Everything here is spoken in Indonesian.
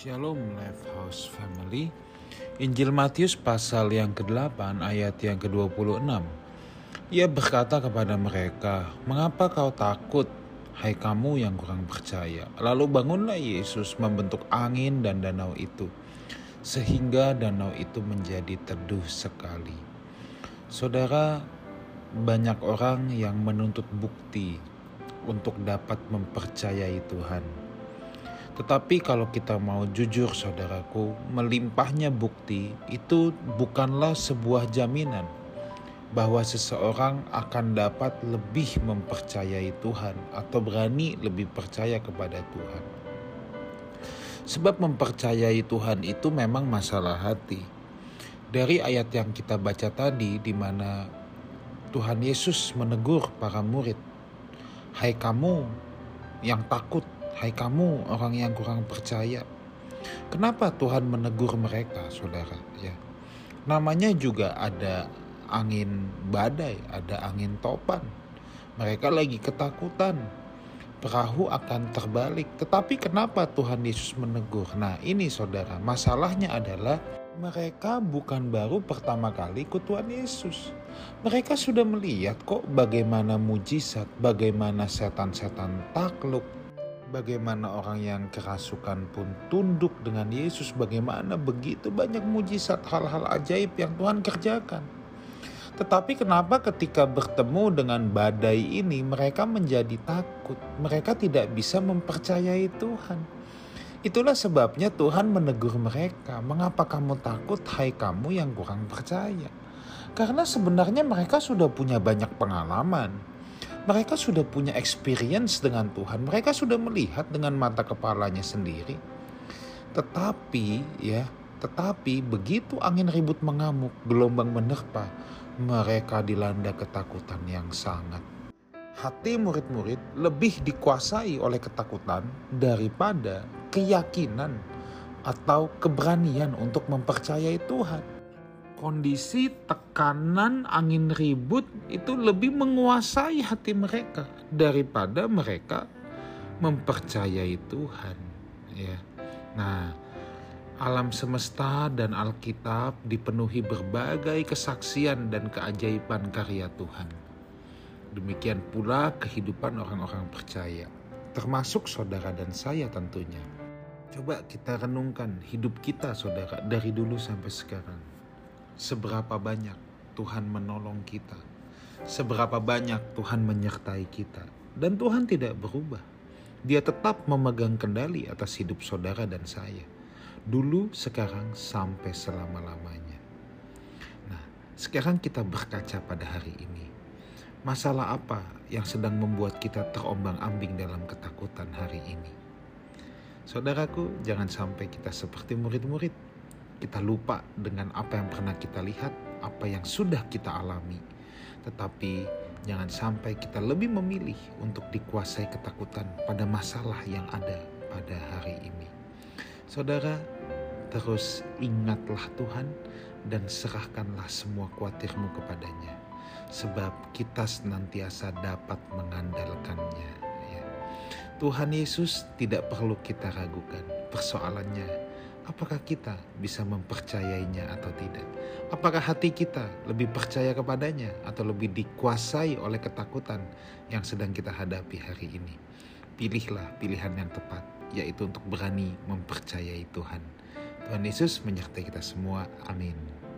Shalom Life House Family. Injil Matius pasal yang ke-8 ayat yang ke-26 Ia berkata kepada mereka Mengapa kau takut hai kamu yang kurang percaya? Lalu bangunlah Yesus membentuk angin dan danau itu Sehingga danau itu menjadi teduh sekali. Saudara banyak orang yang menuntut bukti untuk dapat mempercayai Tuhan tetapi kalau kita mau jujur saudaraku, melimpahnya bukti itu bukanlah sebuah jaminan bahwa seseorang akan dapat lebih mempercayai Tuhan atau berani lebih percaya kepada Tuhan. Sebab mempercayai Tuhan itu memang masalah hati. Dari ayat yang kita baca tadi di mana Tuhan Yesus menegur para murid, "Hai kamu yang takut Hai kamu orang yang kurang percaya. Kenapa Tuhan menegur mereka, saudara? Ya, namanya juga ada angin badai, ada angin topan. Mereka lagi ketakutan. Perahu akan terbalik. Tetapi kenapa Tuhan Yesus menegur? Nah, ini saudara, masalahnya adalah mereka bukan baru pertama kali ikut Tuhan Yesus. Mereka sudah melihat kok bagaimana mujizat, bagaimana setan-setan takluk, Bagaimana orang yang kerasukan pun tunduk dengan Yesus. Bagaimana begitu banyak mujizat hal-hal ajaib yang Tuhan kerjakan. Tetapi kenapa ketika bertemu dengan badai ini mereka menjadi takut. Mereka tidak bisa mempercayai Tuhan. Itulah sebabnya Tuhan menegur mereka. Mengapa kamu takut hai kamu yang kurang percaya? Karena sebenarnya mereka sudah punya banyak pengalaman mereka sudah punya experience dengan Tuhan. Mereka sudah melihat dengan mata kepalanya sendiri. Tetapi ya, tetapi begitu angin ribut mengamuk, gelombang menerpa, mereka dilanda ketakutan yang sangat. Hati murid-murid lebih dikuasai oleh ketakutan daripada keyakinan atau keberanian untuk mempercayai Tuhan kondisi tekanan angin ribut itu lebih menguasai hati mereka daripada mereka mempercayai Tuhan ya. Nah, alam semesta dan Alkitab dipenuhi berbagai kesaksian dan keajaiban karya Tuhan. Demikian pula kehidupan orang-orang percaya, termasuk saudara dan saya tentunya. Coba kita renungkan hidup kita saudara dari dulu sampai sekarang seberapa banyak Tuhan menolong kita, seberapa banyak Tuhan menyertai kita, dan Tuhan tidak berubah. Dia tetap memegang kendali atas hidup saudara dan saya, dulu, sekarang, sampai selama-lamanya. Nah, sekarang kita berkaca pada hari ini. Masalah apa yang sedang membuat kita terombang-ambing dalam ketakutan hari ini? Saudaraku, jangan sampai kita seperti murid-murid kita lupa dengan apa yang pernah kita lihat, apa yang sudah kita alami. Tetapi jangan sampai kita lebih memilih untuk dikuasai ketakutan pada masalah yang ada pada hari ini. Saudara, terus ingatlah Tuhan dan serahkanlah semua khawatirmu kepadanya. Sebab kita senantiasa dapat mengandalkannya. Ya. Tuhan Yesus tidak perlu kita ragukan. Persoalannya apakah kita bisa mempercayainya atau tidak? Apakah hati kita lebih percaya kepadanya atau lebih dikuasai oleh ketakutan yang sedang kita hadapi hari ini? Pilihlah pilihan yang tepat, yaitu untuk berani mempercayai Tuhan. Tuhan Yesus menyertai kita semua. Amin.